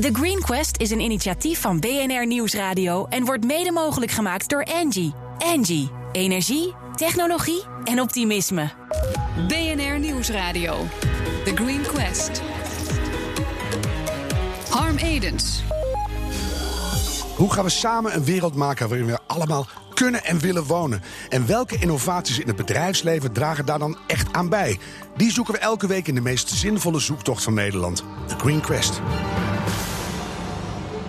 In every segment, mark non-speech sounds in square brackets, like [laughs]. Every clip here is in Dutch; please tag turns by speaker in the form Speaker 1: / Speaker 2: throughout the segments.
Speaker 1: The Green Quest is een initiatief van BNR Nieuwsradio en wordt mede mogelijk gemaakt door Angie. Angie, energie, technologie en optimisme.
Speaker 2: BNR Nieuwsradio. The Green Quest. Harm Edens.
Speaker 3: Hoe gaan we samen een wereld maken waarin we allemaal kunnen en willen wonen? En welke innovaties in het bedrijfsleven dragen daar dan echt aan bij? Die zoeken we elke week in de meest zinvolle zoektocht van Nederland: The Green Quest.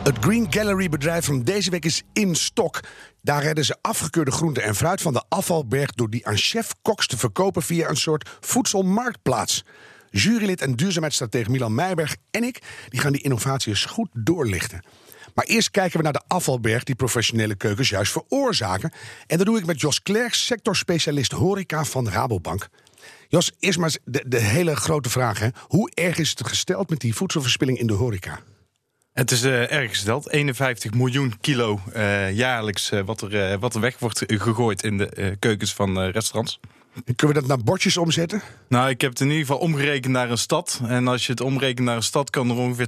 Speaker 3: Het Green Gallery bedrijf van deze week is in stok. Daar redden ze afgekeurde groenten en fruit van de afvalberg door die aan chef-koks te verkopen via een soort voedselmarktplaats. Jurylid en duurzaamheidsstratege Milan Meijberg en ik die gaan die innovatie eens goed doorlichten. Maar eerst kijken we naar de afvalberg die professionele keukens juist veroorzaken. En dat doe ik met Jos Klerks, sectorspecialist horeca van Rabobank. Jos, eerst maar de, de hele grote vraag. Hè. Hoe erg is het gesteld met die voedselverspilling in de horeca?
Speaker 4: Het is uh, erg gesteld. 51 miljoen kilo uh, jaarlijks uh, wat, er, wat er weg wordt gegooid in de keukens van restaurants.
Speaker 3: En kunnen we dat naar bordjes omzetten?
Speaker 4: Nou, ik heb het in ieder geval omgerekend naar een stad. En als je het omrekent naar een stad, kan er ongeveer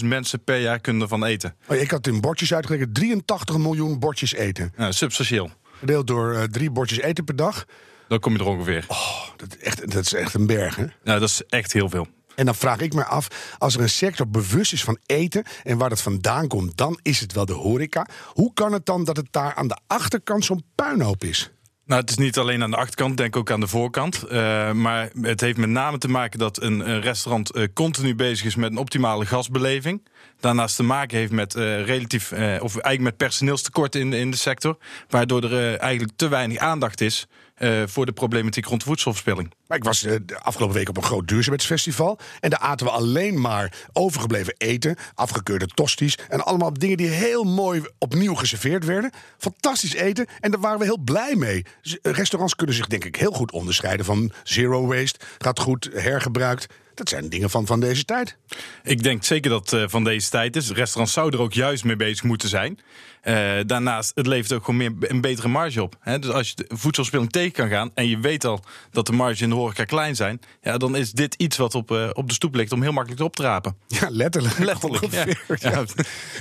Speaker 4: 200.000 mensen per jaar kunnen ervan eten.
Speaker 3: Oh, ik had in bordjes uitgerekend 83 miljoen bordjes eten.
Speaker 4: Substantieel.
Speaker 3: Gedeeld door drie bordjes eten per dag.
Speaker 4: Dan kom je er ongeveer.
Speaker 3: Oh, dat, echt, dat is echt een berg, hè?
Speaker 4: Ja, dat is echt heel veel.
Speaker 3: En dan vraag ik me af, als er een sector bewust is van eten en waar dat vandaan komt, dan is het wel de horeca. Hoe kan het dan dat het daar aan de achterkant zo'n puinhoop is?
Speaker 4: Nou, het is niet alleen aan de achterkant, denk ook aan de voorkant. Uh, maar het heeft met name te maken dat een, restaurant uh, continu bezig is met een optimale gasbeleving. Daarnaast te maken heeft met uh, relatief, of eigenlijk met personeelstekorten in in de sector. Waardoor er eigenlijk te weinig aandacht is uh, voor de problematiek rond voedselverspilling.
Speaker 3: Maar ik was uh, de afgelopen week op een groot duurzaamheidsfestival. En daar aten we alleen maar overgebleven eten, afgekeurde tosties. En allemaal dingen die heel mooi opnieuw geserveerd werden. Fantastisch eten. En daar waren we heel blij mee. Restaurants kunnen zich denk ik heel goed onderscheiden van zero waste. Gaat goed, hergebruikt. Dat zijn dingen van, van deze tijd.
Speaker 4: Ik denk zeker dat het uh, van deze tijd is. Restaurants zouden er ook juist mee bezig moeten zijn. Uh, daarnaast, het levert ook gewoon meer, een betere marge op. Hè? Dus als je de voedselspilling tegen kan gaan... en je weet al dat de marge in de horeca klein zijn... Ja, dan is dit iets wat op, uh, op de stoep ligt om heel makkelijk te rapen. [laughs]
Speaker 3: Ja, letterlijk.
Speaker 4: Letterlijk, ja.
Speaker 3: ja. Ja.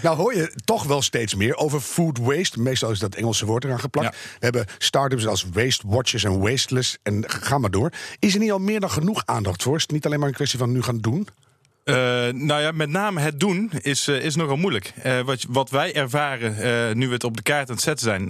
Speaker 3: Nou hoor je toch wel steeds meer over food waste. Meestal is dat Engelse woord eraan geplakt. We hebben start-ups als Waste Watchers en Wasteless en ga maar door. Is er niet al meer dan genoeg aandacht voor? Is het niet alleen maar een kwestie van nu gaan doen?
Speaker 4: Uh, nou ja, met name het doen is, uh, is nogal moeilijk. Uh, wat, wat wij ervaren nu we het op de kaart aan het zetten zijn,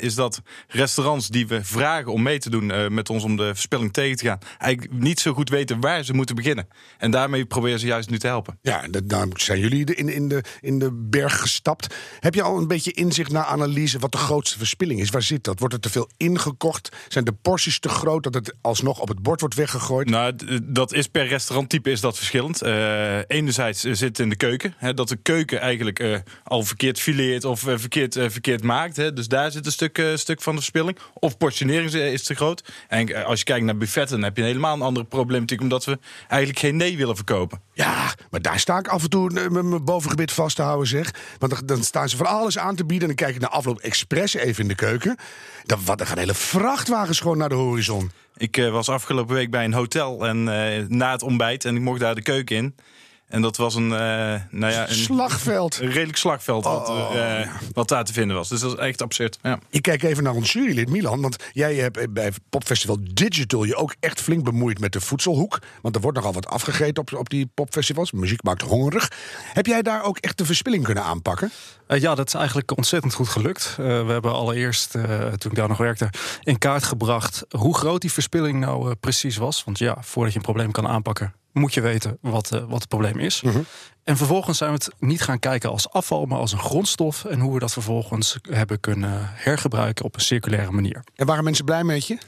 Speaker 4: is dat restaurants die we vragen om mee te doen met ons om de verspilling tegen te gaan, eigenlijk niet zo goed weten waar ze moeten beginnen. En daarmee proberen ze juist nu te helpen.
Speaker 3: Ja, daarom zijn jullie in, in, de, in de berg gestapt. Heb je al een beetje inzicht naar analyse wat de grootste verspilling is? Waar zit dat? Wordt er te veel ingekocht? Zijn de porties te groot dat het alsnog op het bord wordt weggegooid?
Speaker 4: Nou, dat is per restauranttype is dat verschillend. Uh, enerzijds zit in de keuken. Hè, dat de keuken eigenlijk uh, al verkeerd fileert of verkeerd, verkeerd maakt. Hè. Dus daar zit een stuk, stuk van de verspilling. Of portionering is te groot. En als je kijkt naar buffetten, dan heb je helemaal een andere problematiek. Omdat we eigenlijk geen nee willen verkopen.
Speaker 3: Ja, maar daar sta ik af en toe mijn bovengebit vast te houden, zeg. Want dan staan ze van alles aan te bieden. En dan kijk ik naar afloop expres even in de keuken. Dan, wat, er gaan hele vrachtwagens gewoon naar de horizon.
Speaker 4: Ik uh, was afgelopen week bij een hotel en uh, na het ontbijt en ik mocht daar de keuken in. En dat was een, uh, nou ja, een
Speaker 3: slagveld.
Speaker 4: Een redelijk slagveld wat, oh, uh, wat daar te vinden was. Dus dat is echt absurd. Ja.
Speaker 3: Ik kijk even naar ons jurylid Milan. Want jij hebt bij Popfestival Digital je ook echt flink bemoeid met de voedselhoek. Want er wordt nogal wat afgegeten op, op die popfestivals. Muziek maakt hongerig. Heb jij daar ook echt de verspilling kunnen aanpakken?
Speaker 5: Uh, ja, dat is eigenlijk ontzettend goed gelukt. we hebben allereerst, toen ik daar nog werkte, in kaart gebracht hoe groot die verspilling nou precies was. Want ja, voordat je een probleem kan aanpakken, moet je weten wat, uh, wat het probleem is.
Speaker 3: Mhm.
Speaker 5: En vervolgens zijn we het niet gaan kijken als afval, maar als een grondstof. En hoe we dat vervolgens hebben kunnen hergebruiken op een circulaire manier.
Speaker 3: En waren mensen blij met je?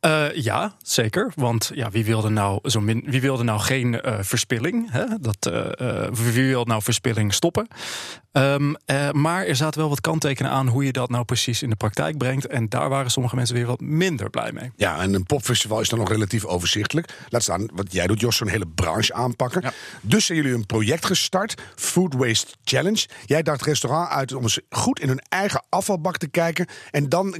Speaker 5: Uh, ja, zeker. Want ja, wie wilde nou, zo min, wie wilde nou geen uh, verspilling? Hè? Dat, uh, wie wil nou verspilling stoppen? Um, maar er zaten wel wat kanttekenen aan hoe je dat nou precies in de praktijk brengt. En daar waren sommige mensen weer wat minder blij mee.
Speaker 3: Ja, en een popfestival is dan nog relatief overzichtelijk. Laat staan, wat jij doet, Jos, zo'n hele branche aanpakken.
Speaker 4: Ja.
Speaker 3: Dus zijn jullie een project gestart, Food Waste Challenge. Jij daagt restaurant uit om eens goed in hun eigen afvalbak te kijken. En dan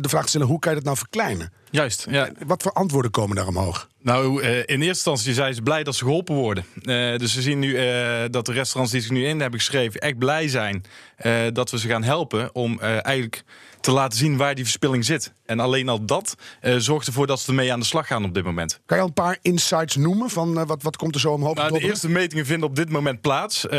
Speaker 3: de vraag te stellen, hoe kan je dat nou verkleinen?
Speaker 4: Juist, ja.
Speaker 3: Wat voor antwoorden komen daar omhoog?
Speaker 4: Nou, eh, in eerste instantie zijn ze blij dat ze geholpen worden. Eh, dus we zien nu eh, dat de restaurants die zich nu in hebben geschreven... echt blij zijn eh, dat we ze gaan helpen om eh, eigenlijk te laten zien waar die verspilling zit. En alleen al dat eh, zorgt ervoor dat ze ermee aan de slag gaan op dit moment.
Speaker 3: Kan je al een paar insights noemen van eh, wat, wat komt er zo omhoog?
Speaker 4: Nou, de eerste metingen vinden op dit moment plaats. Eh,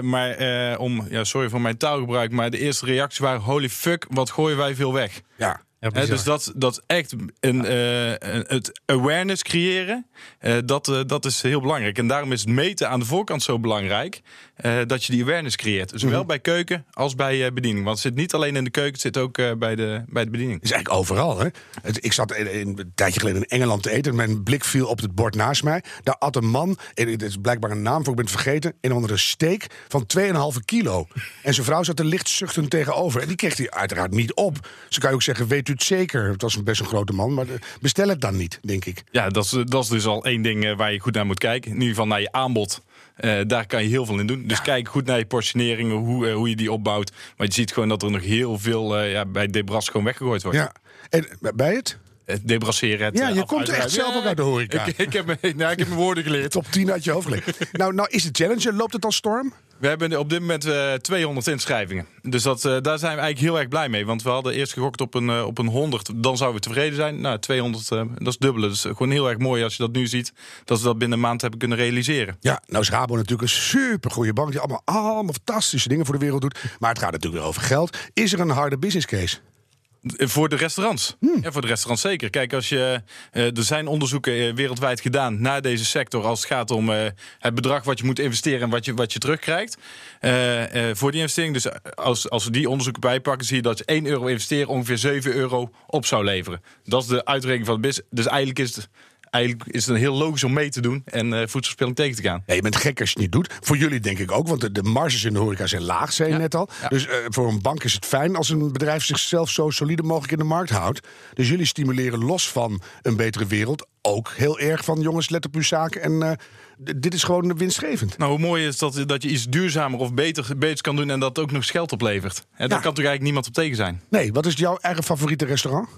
Speaker 4: maar eh, om, ja, sorry voor mijn taalgebruik, maar de eerste reacties waren: holy fuck, wat gooien wij veel weg?
Speaker 3: Ja.
Speaker 5: Ja,
Speaker 4: Hè, dus dat, dat echt een, eh, een- het awareness creëren, eh, dat, dat is heel belangrijk. En daarom is het meten aan de voorkant zo belangrijk, eh, dat je die awareness creëert. Zowel
Speaker 3: Mhm.
Speaker 4: bij keuken als bij eh, bediening. Want het zit niet alleen in de keuken, het zit ook eh, bij, de, bij de bediening.
Speaker 3: is eigenlijk overal. Hè? Het- Ik zat in, in- een tijdje geleden in Engeland te eten. En mijn blik viel op het bord naast mij. Daar at een man, en dit is blijkbaar een naam voor, ik ben het vergeten. Een andere steak van 2,5 kilo. En zijn vrouw zat er licht zuchtend tegenover. En die kreeg hij uiteraard niet op. Ze kan je ook zeggen, weet u het zeker? Het was een best een grote man, maar bestel het dan niet, denk ik.
Speaker 4: Ja, dat is, dat is dus al één ding waar je goed naar moet kijken. In ieder geval naar je aanbod. Eh, daar kan je heel veel in doen. Dus kijk goed naar je portioneringen, hoe, eh, hoe je die opbouwt. Maar je ziet gewoon dat er nog heel veel eh, ja, bij debras gewoon weggegooid wordt.
Speaker 3: Ja. En bij het?
Speaker 4: Het debrasseren. Het,
Speaker 3: Ja, je komt echt
Speaker 4: uitruimen.
Speaker 3: zelf ook uit de horeca.
Speaker 4: Ik, ik, heb, [laughs] nou, ik heb mijn woorden geleerd. [laughs]
Speaker 3: Top 10 uit je hoofd gelegd. [laughs] nou, nou is de challenge, loopt het al storm?
Speaker 4: We hebben op dit moment eh 200 inschrijvingen. Dus dat, eh, daar zijn we eigenlijk heel erg blij mee. Want we hadden eerst gegokt op een, eh, op een 100. Dan zouden we tevreden zijn. Nou, 200, eh, dat is dubbele. Dus gewoon heel erg mooi als je dat nu ziet. Dat we dat binnen een maand hebben kunnen realiseren.
Speaker 3: Ja, nou is Rabo natuurlijk een super goede bank die allemaal, allemaal fantastische dingen voor de wereld doet. Maar het gaat natuurlijk weer over geld. Is er een harde business case?
Speaker 4: Voor de restaurants.
Speaker 3: Hmm.
Speaker 4: Ja, voor de restaurants zeker. Kijk, als je, eh, er zijn onderzoeken eh, wereldwijd gedaan naar deze sector. Als het gaat om eh, het bedrag wat je moet investeren en wat je, wat je terugkrijgt. voor die investering. Dus als, als we die onderzoeken bijpakken, zie je dat je 1 euro investeren ongeveer 7 euro op zou leveren. Dat is de uitrekening van het business. Dus eigenlijk is het, eigenlijk is het een heel logisch om mee te doen en eh voedselverspilling tegen te gaan.
Speaker 3: Ja, je bent gek als je het niet doet. Voor jullie denk ik ook, want de, de marges in de horeca zijn laag, zei je net al.
Speaker 4: Ja.
Speaker 3: Dus eh, voor een bank is het fijn als een bedrijf zichzelf zo solide mogelijk in de markt houdt. Dus jullie stimuleren los van een betere wereld ook heel erg van jongens, let op uw zaken. En eh, dit is gewoon winstgevend.
Speaker 4: Nou, hoe mooi is dat, dat je iets duurzamer of beter, beter kan doen en dat ook nog eens geld oplevert. En daar
Speaker 3: Ja.
Speaker 4: kan toch eigenlijk niemand op tegen zijn.
Speaker 3: Nee, wat is jouw eigen favoriete restaurant?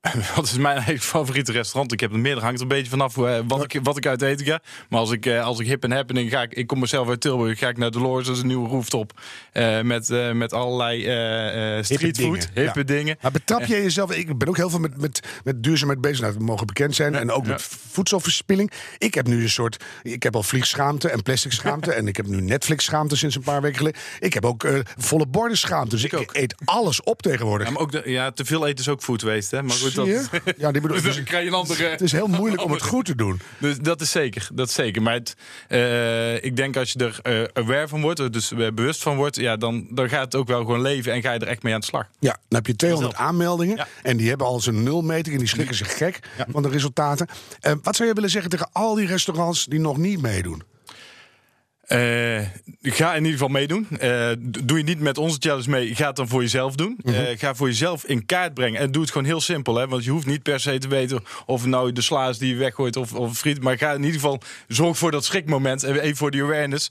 Speaker 3: [laughs]
Speaker 4: Wat is mijn favoriete restaurant? Ik heb er meerdere, hangt er een beetje vanaf eh, wat, ik, wat ik uit eten ga. Maar als ik, eh, als ik hip en happening ga, ik, ik kom mezelf uit Tilburg, ga ik naar Dolores, dat is een nieuwe rooftop. eh, met, met allerlei eh, streetfood, hippe
Speaker 3: ja.
Speaker 4: dingen.
Speaker 3: Maar betrap je jezelf? Ik ben ook heel veel met, met, met duurzaamheid bezig. Nou, we mogen bekend zijn. En ook met voedselverspilling. Ik heb nu een soort. Ik heb al vliegschaamte en plastic schaamte. [laughs] en ik heb nu Netflix schaamte sinds een paar weken geleden. Ik heb ook volle borden schaamte. Dus ik, eet alles op tegenwoordig.
Speaker 4: Ja, maar ook de, ja, te veel eten is ook food waste. Hè? Maar goed, Dat,
Speaker 3: je? Ja, die bedoel,
Speaker 4: dus [laughs]
Speaker 3: dus
Speaker 4: dan krijg je een andere...
Speaker 3: het is heel moeilijk om het goed te doen.
Speaker 4: Dus dat is zeker, dat is zeker. Maar het, eh, ik denk als je er eh, aware van wordt, dus eh, bewust van wordt, ja, dan, dan gaat het ook wel gewoon leven en ga je er echt mee aan de slag.
Speaker 3: Ja, dan heb je 200 aanmeldingen.
Speaker 4: Ja.
Speaker 3: En die hebben al zijn nulmeting. En die schrikken zich gek van de resultaten. Wat zou je willen zeggen tegen al die restaurants die nog niet meedoen?
Speaker 4: Eh, ga in ieder geval meedoen. Eh, doe je niet met onze challenge mee, ga het dan voor jezelf doen. Eh, ga voor jezelf in kaart brengen. En doe het gewoon heel simpel. Hè? Want je hoeft niet per se te weten of nou de sla is die je weggooit of, of friet. Maar ga in ieder geval zorg voor dat schrikmoment. En even voor die awareness.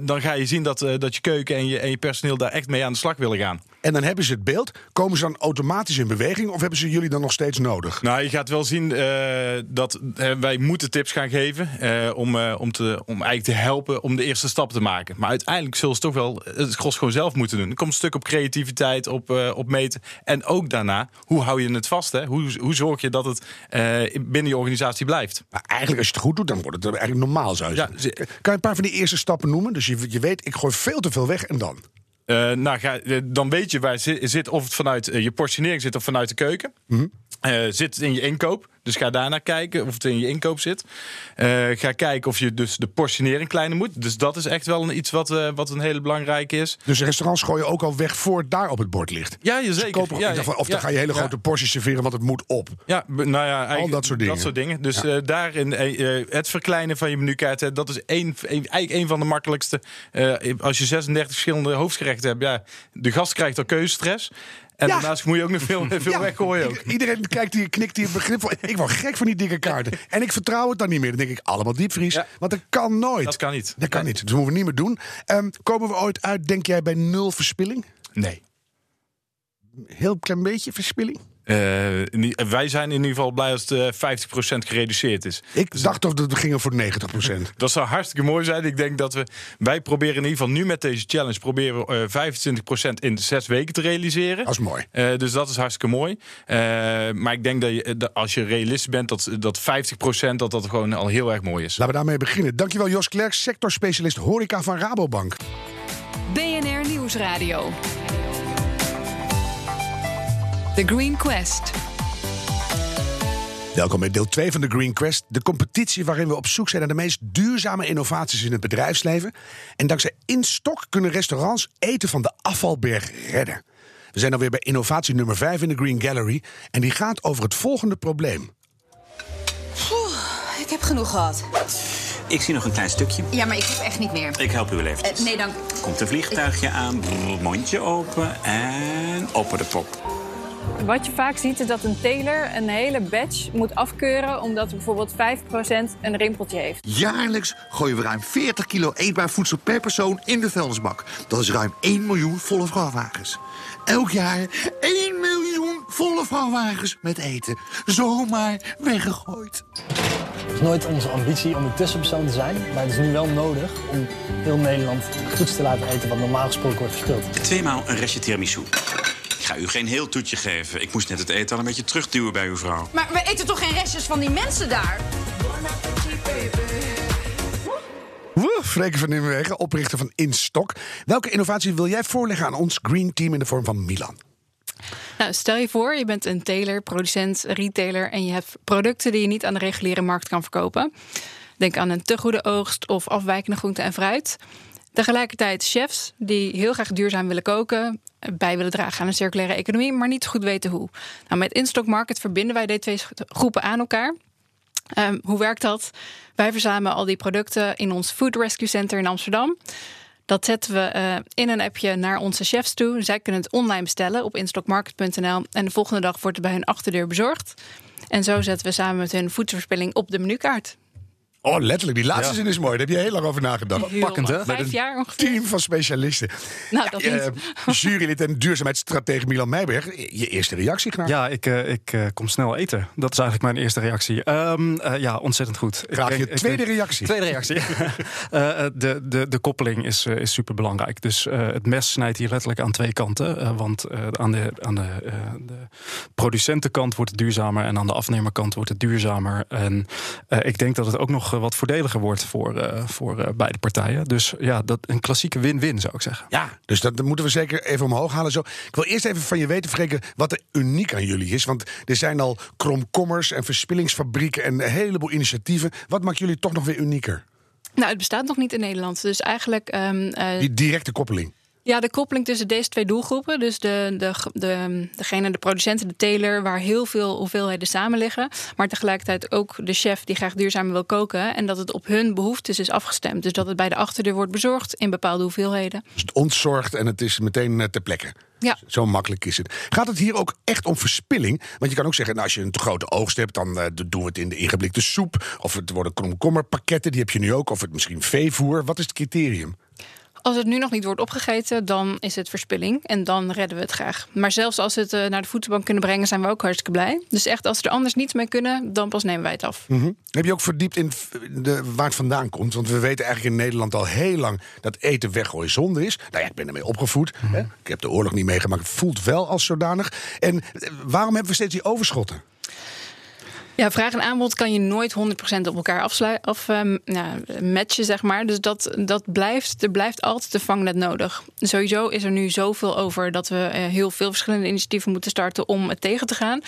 Speaker 4: Dan ga je zien dat, dat je keuken en je, en je personeel daar echt mee aan de slag willen gaan.
Speaker 3: En dan hebben ze het beeld. Komen ze dan automatisch in beweging? Of hebben ze jullie dan nog steeds nodig?
Speaker 4: Nou, je gaat wel zien eh, dat wij moeten tips gaan geven eh, om, eh, om, te, om eigenlijk te helpen om de eerste stap te maken. Maar uiteindelijk zullen ze toch wel het gros gewoon zelf moeten doen. Er komt een stuk op creativiteit, op, op meten. En ook daarna, hoe hou je het vast? Hè? Hoe, hoe zorg je dat het binnen je organisatie blijft?
Speaker 3: Maar eigenlijk, als je het goed doet, dan wordt het eigenlijk normaal, zou je
Speaker 4: Ja.
Speaker 3: Kan je een paar van die eerste stappen noemen? Dus je, je weet, ik gooi veel te veel weg en dan?
Speaker 4: Eh, nou, ga, eh, dan weet je waar zit, zit of het vanuit eh, je portionering zit of vanuit de keuken. Eh, zit het in je inkoop? Dus ga daarnaar kijken of het in je inkoop zit. Eh, ga kijken of je dus de portionering kleiner moet. Dus dat is echt wel een, iets wat, eh, wat een hele belangrijke is.
Speaker 3: Dus restaurants gooien ook al weg voor het daar op het bord ligt.
Speaker 4: Ja, je
Speaker 3: Ze
Speaker 4: zeker.
Speaker 3: kopen-
Speaker 4: ja,
Speaker 3: of
Speaker 4: ja,
Speaker 3: dan ga je hele grote porties serveren, want het moet op.
Speaker 4: Ja, nou ja, eigenlijk
Speaker 3: dat soort dingen.
Speaker 4: Dus eh, daarin eh, eh, het verkleinen van je menukaart, dat is één, eigenlijk een van de makkelijkste. Als je 36 verschillende hoofdgerechten hebt, ja, de gast krijgt al keuzestress. En
Speaker 3: Ja.
Speaker 4: daarnaast moet je ook nog veel, [laughs] veel
Speaker 3: Ja,
Speaker 4: weggooien. Ook.
Speaker 3: Iedereen kijkt hier, knikt hier begrip Ik word gek van die dikke kaarten. [laughs] En ik vertrouw het dan niet meer. Dan denk ik, allemaal diepvries.
Speaker 4: Ja.
Speaker 3: Want dat kan nooit.
Speaker 4: Dat kan niet.
Speaker 3: Dat kan niet. Dat moeten we niet meer doen. Ehm, komen we ooit uit, denk jij, bij nul verspilling?
Speaker 4: Nee.
Speaker 3: Heel klein beetje verspilling?
Speaker 4: Eh, i- wij zijn in ieder geval blij als het eh, 50% gereduceerd is.
Speaker 3: Ik dacht of we gingen voor 90%. [laughs]
Speaker 4: Dat zou hartstikke mooi zijn. Ik denk dat we. Wij proberen in ieder geval nu met deze challenge. proberen we eh 25% in zes weken te realiseren.
Speaker 3: Dat is mooi.
Speaker 4: Eh, dus dat is hartstikke mooi. Eh, maar ik denk dat, je, dat als je realist bent, dat, dat 50% dat dat gewoon al heel erg mooi is.
Speaker 3: Laten we daarmee beginnen. Dankjewel Jos Klerks, sectorspecialist horeca van Rabobank.
Speaker 2: BNR Nieuwsradio. The Green Quest.
Speaker 3: Welkom bij deel 2 van de Green Quest. De competitie waarin we op zoek zijn naar de meest duurzame innovaties in het bedrijfsleven. En dankzij InStock kunnen restaurants eten van de afvalberg redden. We zijn alweer bij innovatie nummer 5 in de Green Gallery. En die gaat over het volgende probleem.
Speaker 6: Ik heb genoeg gehad.
Speaker 7: Ik zie nog een klein stukje.
Speaker 6: Ja, maar ik heb echt niet meer.
Speaker 7: Ik help u wel even.
Speaker 6: Eh, nee, dank.
Speaker 7: Komt een vliegtuigje aan, brrr, mondje open en open de top.
Speaker 8: Wat je vaak ziet is dat een teler een hele batch moet afkeuren... omdat er bijvoorbeeld 5% een rimpeltje heeft.
Speaker 9: Jaarlijks gooien we ruim 40 kilo eetbaar voedsel per persoon in de vuilnisbak. Dat is ruim 1 miljoen volle vrachtwagens. Elk jaar 1 miljoen volle vrachtwagens met eten. Zomaar weggegooid.
Speaker 10: Het is nooit onze ambitie om een tussenpersoon te zijn, maar het is nu wel nodig om heel Nederland goeds te laten eten wat normaal gesproken wordt verspild.
Speaker 7: Tweemaal een restje tiramisu. Ik ga u geen heel toetje geven. Ik moest net het eten al een beetje terugduwen bij uw vrouw.
Speaker 6: Maar we eten toch geen restjes van die mensen daar?
Speaker 3: Woe, Freke van Nimwegen, oprichter van InStock. Welke innovatie wil jij voorleggen aan ons Green Team in de vorm van Milan?
Speaker 8: Nou, stel je voor, je bent een teler, producent, retailer... en je hebt producten die je niet aan de reguliere markt kan verkopen. Denk aan een te goede oogst of afwijkende groente en fruit. Tegelijkertijd chefs die heel graag duurzaam willen koken... bij willen dragen aan een circulaire economie... maar niet goed weten hoe. Nou, met InStock Market verbinden wij deze twee groepen aan elkaar... Ehm, hoe werkt dat? Wij verzamelen al die producten in ons Food Rescue Center in Amsterdam. Dat zetten we eh, in een appje naar onze chefs toe. Zij kunnen het online bestellen op instockmarket.nl. En de volgende dag wordt het bij hun achterdeur bezorgd. En zo zetten we samen met hun voedselverspilling op de menukaart.
Speaker 3: Oh, letterlijk, die laatste zin is mooi. Daar heb je heel lang over nagedacht.
Speaker 8: Heel
Speaker 5: Pakkend, hè?
Speaker 8: Vijf jaar ongeveer.
Speaker 3: Team van specialisten.
Speaker 8: Nou, dat
Speaker 3: eh,
Speaker 8: niet. [laughs]
Speaker 3: jurylid en duurzaamheidsstratege Milan Meijberg. Je eerste reactie graag.
Speaker 5: Ja, ik, eh, ik eh, kom snel eten. Dat is eigenlijk mijn eerste reactie. Ehm, eh, ja, ontzettend goed.
Speaker 3: Graag je
Speaker 5: ik
Speaker 3: tweede
Speaker 5: denk-
Speaker 3: reactie.
Speaker 5: Tweede reactie. [laughs] De, de, de koppeling is, is super belangrijk. Dus eh, het mes snijdt hier letterlijk aan twee kanten. Want eh, aan, de, aan de, eh, de producentenkant wordt het duurzamer en aan de afnemerkant wordt het duurzamer. En eh, ik denk dat het ook nog wat voordeliger wordt voor, eh, voor eh, beide partijen. Dus ja, dat, een klassieke win-win zou ik zeggen.
Speaker 3: Ja, dus dat moeten we zeker even omhoog halen. Zo. Ik wil eerst even van je weten, Freke, wat er uniek aan jullie is. Want er zijn al kromkommers en verspillingsfabrieken en een heleboel initiatieven. Wat maakt jullie toch nog weer unieker?
Speaker 8: Nou, het bestaat nog niet in Nederland. Dus eigenlijk ehm, eh,
Speaker 3: Die directe koppeling.
Speaker 8: Ja, de koppeling tussen deze twee doelgroepen, dus de, de, de, degene, de producenten, de teler, waar heel veel hoeveelheden samen liggen, maar tegelijkertijd ook de chef die graag duurzaam wil koken en dat het op hun behoeftes is afgestemd. Dus dat het bij de achterdeur wordt bezorgd in bepaalde hoeveelheden.
Speaker 3: Dus het ontzorgt en het is meteen eh, ter plekke.
Speaker 8: Ja.
Speaker 3: Zo makkelijk is het. Gaat het hier ook echt om verspilling? Want je kan ook zeggen, nou, als je een te grote oogst hebt, dan eh, doen we het in de ingeblikte soep. Of het worden kromkommerpakketten, die heb je nu ook. Of het misschien veevoer. Wat is het criterium?
Speaker 8: Als het nu nog niet wordt opgegeten, dan is het verspilling en dan redden we het graag. Maar zelfs als we het eh, naar de voedselbank kunnen brengen, zijn we ook hartstikke blij. Dus echt, als we er anders niets mee kunnen, dan pas nemen wij het af.
Speaker 3: Mhm. Heb je ook verdiept in de, waar het vandaan komt? Want we weten eigenlijk in Nederland al heel lang dat eten weggooien zonde is. Nou ja, ik ben ermee opgevoed. hè. Ik heb de oorlog niet meegemaakt. Het voelt wel als zodanig. En eh, waarom hebben we steeds die overschotten?
Speaker 8: Ja, vraag en aanbod kan je nooit 100% op elkaar afslu- af, ehm, matchen, zeg maar. Dus dat, dat blijft, er blijft altijd een vangnet nodig. Sowieso is er nu zoveel over dat we eh, heel veel verschillende initiatieven moeten starten om het tegen te gaan.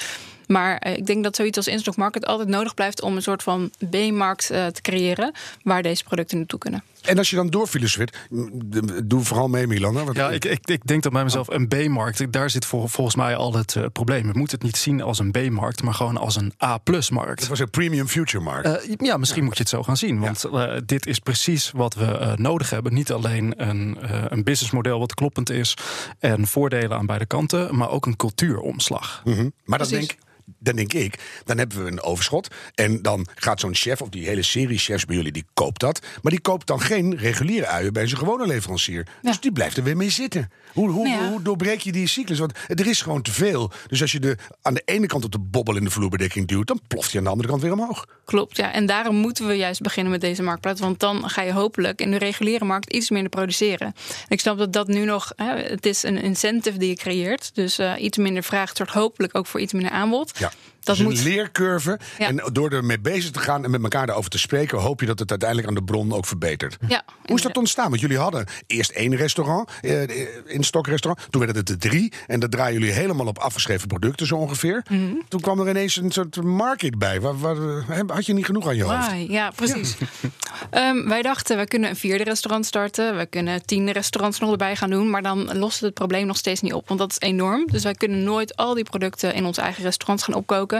Speaker 8: Maar eh, ik denk dat zoiets als Instock Market altijd nodig blijft om een soort van B-markt eh, te creëren waar deze producten naartoe kunnen.
Speaker 3: En als je dan doorfilosofeert, m, de- doe vooral mee Milan. hè,
Speaker 5: Ja, ik, ik, ik denk dat bij mezelf een B-markt, daar zit vol- volgens mij al het eh, probleem. We moeten het niet zien als een B-markt, maar gewoon als een A-plus-markt.
Speaker 3: Het was een premium future markt.
Speaker 5: Eh, ja, misschien moet je het zo gaan zien. Want eh, dit is precies wat we nodig hebben. Niet alleen een, een businessmodel wat kloppend is en voordelen aan beide kanten, maar ook een cultuuromslag.
Speaker 3: Mhm. Maar
Speaker 8: precies.
Speaker 3: denk, dan denk ik, dan hebben we een overschot. En dan gaat zo'n chef, of die hele serie chefs bij jullie, die koopt dat. Maar die koopt dan geen reguliere uien bij zijn gewone leverancier. Dus die blijft er weer mee zitten. Hoe, hoe,
Speaker 8: Nou ja.
Speaker 3: hoe doorbreek je die cyclus? Want er is gewoon te veel. Dus als je de, aan de ene kant op de bobbel in de vloerbedekking duwt, dan ploft hij aan de andere kant weer omhoog.
Speaker 8: Klopt, ja. En daarom moeten we juist beginnen met deze marktplaats. Want dan ga je hopelijk in de reguliere markt iets minder produceren. En ik snap dat dat nu nog... Hè, het is een incentive die je creëert. Dus eh, iets minder vraag zorgt hopelijk ook voor iets minder aanbod.
Speaker 3: Ja.
Speaker 8: Dat
Speaker 3: dus
Speaker 8: moet...
Speaker 3: een leercurve.
Speaker 8: Ja.
Speaker 3: En door ermee bezig te gaan en met elkaar daarover te spreken, hoop je dat het uiteindelijk aan de bron ook verbetert.
Speaker 8: Ja,
Speaker 3: Hoe is dat ontstaan? Want jullie hadden eerst één restaurant, eh, in stokrarestaurant. Toen werden het er drie. En dat draaien jullie helemaal op afgeschreven producten zo ongeveer.
Speaker 8: Mhm.
Speaker 3: Toen kwam er ineens een soort market bij. Waar, waar, eh, had je niet genoeg aan je hoofd?
Speaker 8: Ja, precies. [laughs] Ehm, wij dachten, we kunnen een vierde restaurant starten. We kunnen tien restaurants nog erbij gaan doen. Maar dan lost het het probleem nog steeds niet op. Want dat is enorm. Dus wij kunnen nooit al die producten in ons eigen restaurants gaan opkoken.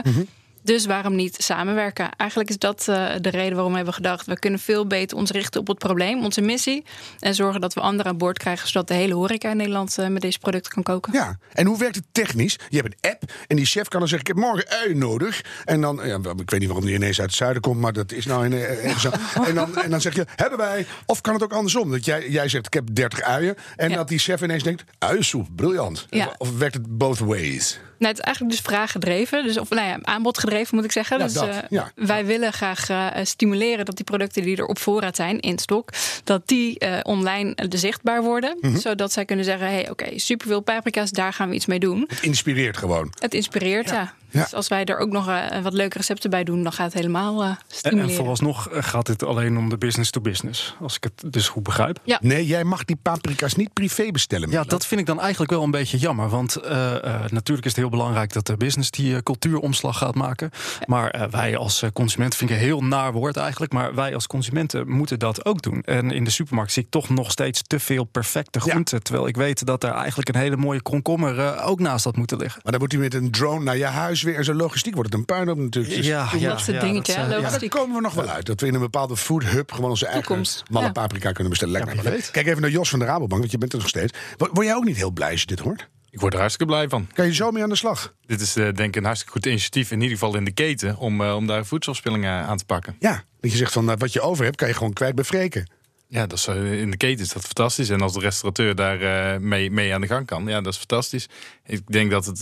Speaker 8: Dus waarom niet samenwerken? Eigenlijk is dat eh, de reden waarom we hebben gedacht... we kunnen veel beter ons richten op het probleem, onze missie... en zorgen dat we anderen aan boord krijgen... zodat de hele horeca in Nederland eh, met deze producten kan koken.
Speaker 3: Ja, en hoe werkt het technisch? Je hebt een app en die chef kan dan zeggen: Ik heb morgen ui nodig. En dan, ja, ik weet niet waarom die ineens uit het zuiden komt, maar dat is nou in, eh. [laughs] En dan, en dan zeg je: Hebben wij? Of kan het ook andersom? Dat jij, jij zegt: Ik heb 30 uien. En
Speaker 8: Ja.
Speaker 3: dat die chef ineens denkt: Uiensoep, briljant.
Speaker 8: Ja.
Speaker 3: Of werkt het both ways?
Speaker 8: Nou, het is eigenlijk dus vraaggedreven. Dus, of nou ja, aanbodgedreven moet ik zeggen.
Speaker 3: Ja,
Speaker 8: dus,
Speaker 3: dat,
Speaker 8: eh,
Speaker 3: ja.
Speaker 8: Wij willen graag eh, stimuleren dat die producten die er op voorraad zijn in stok, dat die eh, online zichtbaar worden.
Speaker 3: Mhm.
Speaker 8: Zodat zij kunnen zeggen: hey, oké, superveel paprika's, daar gaan we iets mee doen.
Speaker 3: Het inspireert gewoon.
Speaker 8: Het inspireert, ja.
Speaker 3: Ja.
Speaker 8: Dus als wij er ook nog eh, wat leuke recepten bij doen, dan gaat het helemaal eh
Speaker 5: En,
Speaker 8: stimuleren.
Speaker 5: en vooralsnog eh, gaat dit alleen om de business to business. Als ik het dus goed begrijp.
Speaker 8: Ja.
Speaker 3: Nee, jij mag die paprika's niet privé bestellen.
Speaker 5: Ja, dat vind ik dan eigenlijk wel een beetje jammer. Want eh, eh, natuurlijk is het heel belangrijk dat de business die cultuuromslag gaat maken. Maar wij als consumenten, vind ik een heel naar woord eigenlijk. Maar wij als consumenten moeten dat ook doen. En in de supermarkt zie ik toch nog steeds te veel perfecte groenten. Terwijl ik weet dat er eigenlijk een hele mooie komkommer ook naast had moeten liggen.
Speaker 3: Maar dan moet hij met een drone naar je huis weer. En zo logistiek wordt het een puinhoop natuurlijk. Dus
Speaker 5: Ja,
Speaker 8: dat dingetje,
Speaker 5: dat, ja.
Speaker 3: Daar komen we nog wel uit. Dat we in een bepaalde food hub gewoon onze eigen malle
Speaker 8: ja.
Speaker 3: paprika kunnen bestellen.
Speaker 5: Ja, weet.
Speaker 3: Kijk even naar Jos van de Rabobank, want je bent er nog steeds. Word jij ook niet heel blij als je dit hoort?
Speaker 4: Ik word er hartstikke blij van.
Speaker 3: Kan je zo mee aan de slag?
Speaker 4: Dit is eh, denk ik een hartstikke goed initiatief, in ieder geval in de keten, om, eh, om daar voedselverspilling eh, aan te pakken.
Speaker 3: Ja, dat je zegt van wat je over hebt, kan je gewoon kwijt bij Freken.
Speaker 4: Ja, dat is, in de keten is dat fantastisch. En als de restaurateur daar eh, mee, mee aan de gang kan, ja, dat is fantastisch. Ik denk dat het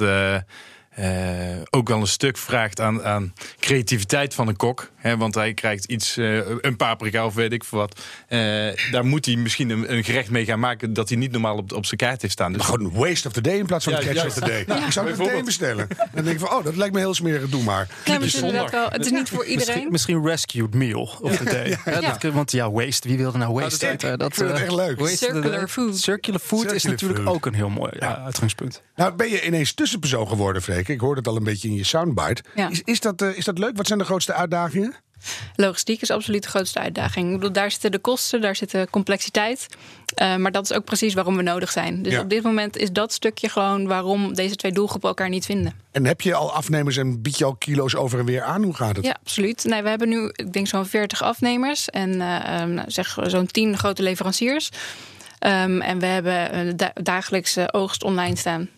Speaker 4: ook wel een stuk vraagt aan, aan creativiteit van een kok. Hè, want hij krijgt iets, eh, een paprika of weet ik veel wat. Eh, daar moet hij misschien een, een gerecht mee gaan maken dat hij niet normaal op, op zijn kaart heeft staan. Dus
Speaker 3: Maar gewoon waste of the day in plaats van
Speaker 4: Ja,
Speaker 3: catch of the day. Ik zou het meteen bestellen. En dan denk ik van, oh, dat lijkt me heel smerig, doe maar.
Speaker 8: Ja, maar het, is inderdaad wel, het is niet voor
Speaker 5: Misschien,
Speaker 8: iedereen.
Speaker 5: misschien rescued meal of the day. Ja, dat want ja, waste. Wie wilde nou waste
Speaker 3: dat-
Speaker 5: eh,
Speaker 3: echt leuk.
Speaker 8: Circular food.
Speaker 5: Circular food is natuurlijk
Speaker 3: food.
Speaker 5: ook een heel mooi ja, uitgangspunt.
Speaker 3: Nou, ben je ineens tussenpersoon geworden, Freek. Ik hoorde het al een beetje in je soundbite.
Speaker 8: Ja.
Speaker 3: Is, is, dat, eh, is dat leuk? Wat zijn de grootste uitdagingen?
Speaker 8: Logistiek is absoluut de grootste uitdaging. Ik bedoel, daar zitten de kosten, daar zit de complexiteit. Eh, maar dat is ook precies waarom we nodig zijn. Dus
Speaker 3: Ja.
Speaker 8: op dit moment is dat stukje gewoon waarom deze twee doelgroepen elkaar niet vinden.
Speaker 3: En heb je al afnemers en bied je al kilo's over en weer aan? Hoe gaat het?
Speaker 8: Ja, absoluut. Nee, we hebben nu, ik denk, zo'n 40 afnemers en eh, ehm, nou, zeg zo'n 10 grote leveranciers. Ehm, en we hebben een da- dagelijkse oogst online staan.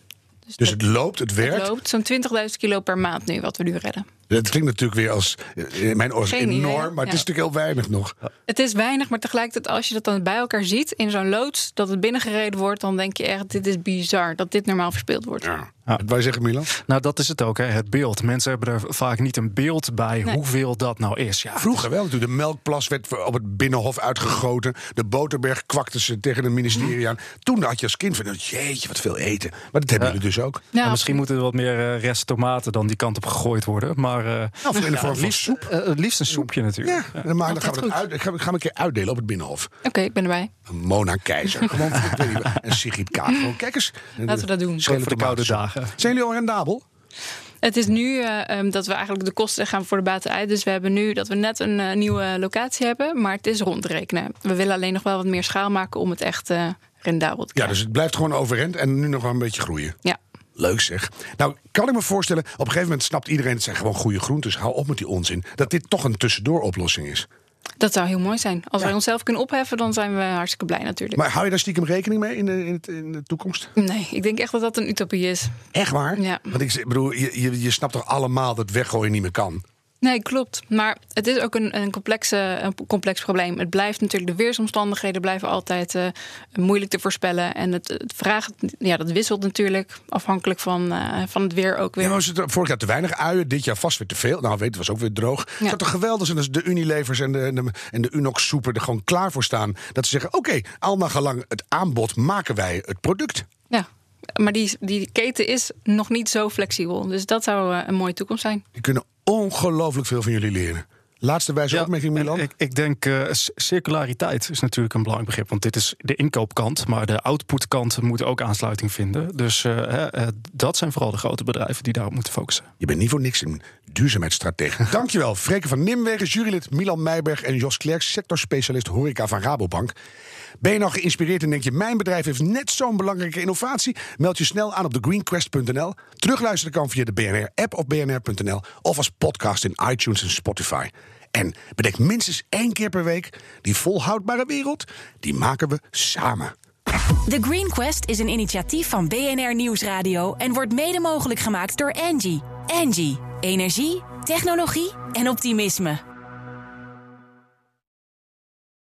Speaker 3: Dus het loopt, het werkt.
Speaker 8: Het loopt zo'n 20.000 kilo per maand nu, wat we nu redden.
Speaker 3: Dat klinkt natuurlijk weer als eh, in mijn oren
Speaker 8: idee,
Speaker 3: enorm, maar het is natuurlijk heel weinig nog.
Speaker 8: Het is weinig, maar tegelijkertijd als je dat dan bij elkaar ziet in zo'n loods, dat het binnengereden wordt, dan denk je echt, dit is bizar dat dit normaal verspeeld wordt.
Speaker 3: Ja. Wat wij zeggen, Milan?
Speaker 5: Nou, dat is het ook, hè, het beeld. Mensen hebben er vaak niet een beeld bij
Speaker 8: Nee.
Speaker 5: hoeveel dat nou is. Ja,
Speaker 3: Vroeger wel natuurlijk. De melkplas werd op het binnenhof uitgegoten. De boterberg kwakte ze tegen het ministerie aan. Toen had je als kind van, jeetje, wat veel eten. Maar dat hebben jullie dus ook.
Speaker 8: Ja,
Speaker 5: Nou, misschien moeten er wat meer eh, rest tomaten dan die kant op gegooid worden. Maar eh,
Speaker 3: Of in de vorm van
Speaker 5: liefst,
Speaker 3: soep.
Speaker 5: eh, het liefst een soepje natuurlijk.
Speaker 3: Ja, dan, maar dan gaan we dat uit, gaan we, gaan we een keer uitdelen op het binnenhof.
Speaker 8: Oké, ik ben erbij.
Speaker 3: Mona Keizer. [laughs] Gewoon, ik weet niet, en Sigrid Kaag. Kijk eens.
Speaker 8: Laten we dat doen.
Speaker 3: Schelen
Speaker 5: Voor de koude
Speaker 3: tomatensoep. Zijn jullie al rendabel?
Speaker 8: Het is nu eh, ehm, dat we eigenlijk de kosten gaan voor de baten uit. Dus we hebben nu dat we net een eh, nieuwe locatie hebben, maar het is rondrekenen. We willen alleen nog wel wat meer schaal maken om het echt eh, rendabel te
Speaker 3: Ja,
Speaker 8: krijgen.
Speaker 3: dus het blijft gewoon overeind en nu nog wel een beetje groeien.
Speaker 8: Ja.
Speaker 3: Leuk zeg. Nou, kan ik me voorstellen, op een gegeven moment snapt iedereen... het zijn gewoon goede groentes, hou op met die onzin. Dat dit toch een tussendoor oplossing is.
Speaker 8: Dat zou heel mooi zijn. Als wij onszelf kunnen opheffen, dan zijn we hartstikke blij natuurlijk.
Speaker 3: Maar hou je daar stiekem rekening mee in de, in het- in de toekomst?
Speaker 8: Nee, ik denk echt dat dat een utopie is.
Speaker 3: Echt waar?
Speaker 8: Ja.
Speaker 3: Want ik bedoel, je, je, je snapt toch allemaal dat weggooien niet meer kan?
Speaker 8: Nee, klopt. Maar het is ook een, een, complexe, een complex probleem. Het blijft natuurlijk, de weersomstandigheden blijven altijd eh, moeilijk te voorspellen. En het, het vraagt, ja, dat wisselt natuurlijk afhankelijk van, eh, van het weer ook weer.
Speaker 3: Ja, was het vorig jaar te weinig uien, dit jaar vast weer te veel. Nou, weet het was ook weer droog. Het zou toch geweldig zijn als de Unilevers en de, en de, en de Unox soepen er gewoon klaar voor staan. Dat ze zeggen, oké, al naar gelang het aanbod maken wij het product.
Speaker 8: Ja, maar die, die keten is nog niet zo flexibel. Dus dat zou eh, een mooie toekomst zijn.
Speaker 3: Die kunnen ongelooflijk veel van jullie leren. Laatste wijze opmerking, Milan.
Speaker 5: Ik, ik denk eh, c- circulariteit is natuurlijk een belangrijk begrip. Want dit is de inkoopkant, maar de outputkant moet ook aansluiting vinden. Dus eh, hè, dat zijn vooral de grote bedrijven die daarop moeten focussen.
Speaker 3: Je bent niet voor niks een duurzaamheidsstratege. [laughs] Dankjewel, Freke van Nimwegen, jurylid Milan Meijberg en Jos Klerks, sectorspecialist horeca van Rabobank. Ben je nou geïnspireerd en denk je, mijn bedrijf heeft net zo'n belangrijke innovatie? Meld je snel aan op thegreenquest.nl. Terugluisteren kan via de BNR-app of bnr.nl of als podcast in iTunes en Spotify. En bedenk minstens één keer per week, die volhoudbare wereld, die maken we samen.
Speaker 1: The Green Quest is een initiatief van BNR Nieuwsradio en wordt mede mogelijk gemaakt door Engie. Engie, energie, technologie en optimisme.